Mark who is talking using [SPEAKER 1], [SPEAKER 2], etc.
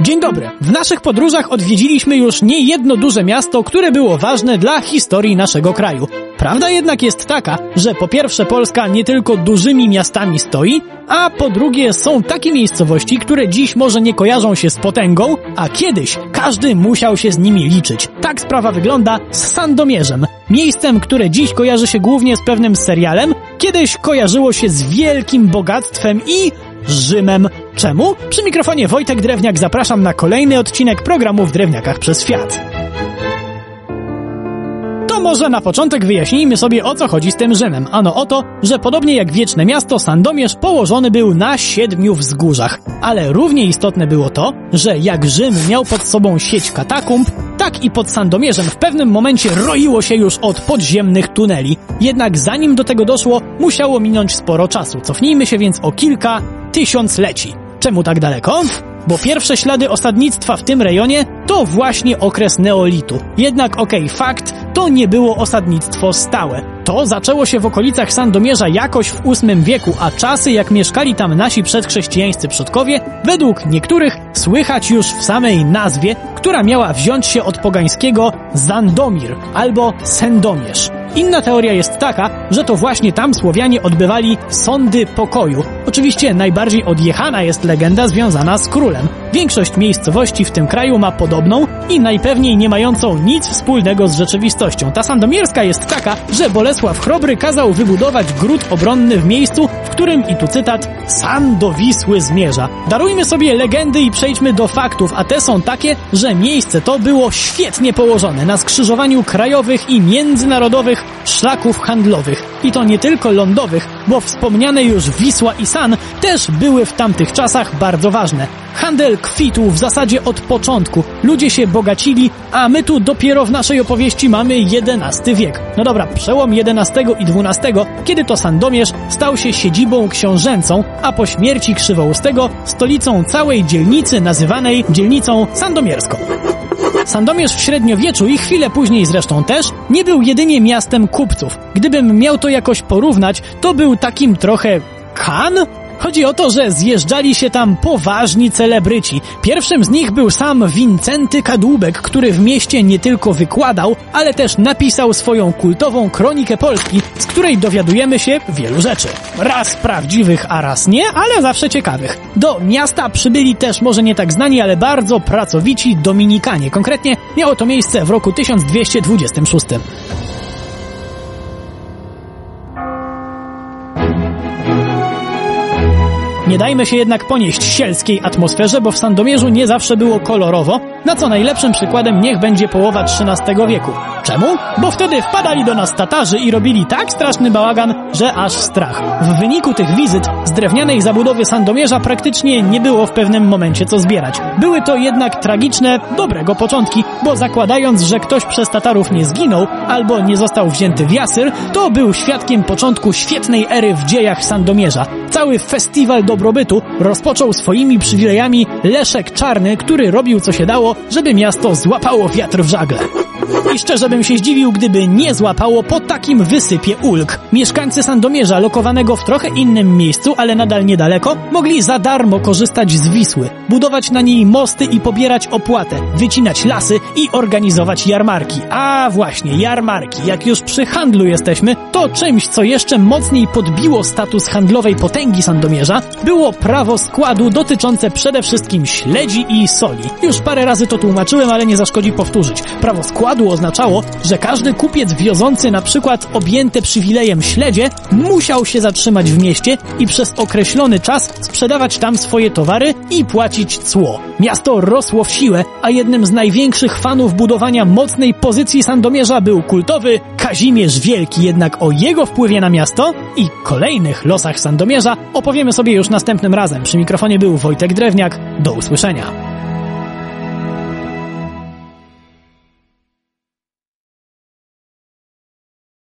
[SPEAKER 1] Dzień dobry. W naszych podróżach odwiedziliśmy już nie jedno duże miasto, które było ważne dla historii naszego kraju. Prawda jednak jest taka, że po pierwsze Polska nie tylko dużymi miastami stoi, a po drugie są takie miejscowości, które dziś może nie kojarzą się z potęgą, a kiedyś każdy musiał się z nimi liczyć. Tak sprawa wygląda z Sandomierzem. Miejscem, które dziś kojarzy się głównie z pewnym serialem, kiedyś kojarzyło się z wielkim bogactwem i Rzymem. Czemu? Przy mikrofonie Wojtek Drewniak zapraszam na kolejny odcinek programu w Drewniakach przez Świat. To może na początek wyjaśnijmy sobie o co chodzi z tym Rzymem. Ano o to, że podobnie jak wieczne miasto, Sandomierz położony był na siedmiu wzgórzach. Ale równie istotne było to, że jak Rzym miał pod sobą sieć katakumb, tak i pod Sandomierzem w pewnym momencie roiło się już od podziemnych tuneli. Jednak zanim do tego doszło, musiało minąć sporo czasu. Cofnijmy się więc o kilka tysiącleci. Czemu tak daleko? Bo pierwsze ślady osadnictwa w tym rejonie to właśnie okres neolitu. Jednak okej, okay, fakt, to nie było osadnictwo stałe. To zaczęło się w okolicach Sandomierza jakoś w VIII wieku, a czasy jak mieszkali tam nasi przedchrześcijańscy przodkowie, według niektórych słychać już w samej nazwie, która miała wziąć się od pogańskiego Zandomir albo Sendomierz. Inna teoria jest taka, że to właśnie tam Słowianie odbywali sądy pokoju. Oczywiście najbardziej odjechana jest legenda związana z królem. Większość miejscowości w tym kraju ma podobną i najpewniej nie mającą nic wspólnego z rzeczywistością. Ta sandomierska jest taka, że Bolesław Chrobry kazał wybudować gród obronny w miejscu, którym, i tu cytat, sam do Wisły zmierza. Darujmy sobie legendy i przejdźmy do faktów, a te są takie, że miejsce to było świetnie położone na skrzyżowaniu krajowych i międzynarodowych szlaków handlowych. I to nie tylko lądowych, bo wspomniane już Wisła i San też były w tamtych czasach bardzo ważne. Handel kwitł w zasadzie od początku. Ludzie się bogacili, a my tu dopiero w naszej opowieści mamy XI wiek. No dobra, przełom XI i XII, kiedy to Sandomierz stał się siedzibą książęcą, a po śmierci Krzywoustego stolicą całej dzielnicy nazywanej dzielnicą sandomierską. Sandomierz w średniowieczu i chwilę później zresztą też nie był jedynie miastem kupców. Gdybym miał to jakoś porównać, to był takim trochę kan? Chodzi o to, że zjeżdżali się tam poważni celebryci. Pierwszym z nich był sam Wincenty Kadłubek, który w mieście nie tylko wykładał, ale też napisał swoją kultową kronikę Polski, z której dowiadujemy się wielu rzeczy. Raz prawdziwych, a raz nie, ale zawsze ciekawych. Do miasta przybyli też może nie tak znani, ale bardzo pracowici Dominikanie. Konkretnie miało to miejsce w roku 1226. Nie dajmy się jednak ponieść sielskiej atmosferze, bo w Sandomierzu nie zawsze było kolorowo, na co najlepszym przykładem niech będzie połowa XIII wieku. Czemu? Bo wtedy wpadali do nas Tatarzy i robili tak straszny bałagan, że aż strach. W wyniku tych wizyt z drewnianej zabudowy Sandomierza praktycznie nie było w pewnym momencie co zbierać. Były to jednak tragiczne, dobrego początki, bo zakładając, że ktoś przez Tatarów nie zginął albo nie został wzięty w jasyr, to był świadkiem początku świetnej ery w dziejach Sandomierza. Cały festiwal dobrobytu rozpoczął swoimi przywilejami Leszek Czarny, który robił co się dało, żeby miasto złapało wiatr w żagle. I szczerze bym się zdziwił, gdyby nie złapało po takim wysypie ulg. Mieszkańcy Sandomierza, lokowanego w trochę innym miejscu, ale nadal niedaleko, mogli za darmo korzystać z Wisły, budować na niej mosty i pobierać opłatę, wycinać lasy i organizować jarmarki. A właśnie, jarmarki. Jak już przy handlu jesteśmy, to czymś, co jeszcze mocniej podbiło status handlowej potęgi Sandomierza, było prawo składu dotyczące przede wszystkim śledzi i soli. Już parę razy to tłumaczyłem, ale nie zaszkodzi powtórzyć. Prawo składu oznaczało, że każdy kupiec wiozący na przykład objęte przywilejem śledzie musiał się zatrzymać w mieście i przez określony czas sprzedawać tam swoje towary i płacić cło. Miasto rosło w siłę, a jednym z największych fanów budowania mocnej pozycji Sandomierza był kultowy Kazimierz Wielki, jednak o jego wpływie na miasto i kolejnych losach Sandomierza opowiemy sobie już następnym razem. Przy mikrofonie był Wojtek Drewniak. Do usłyszenia.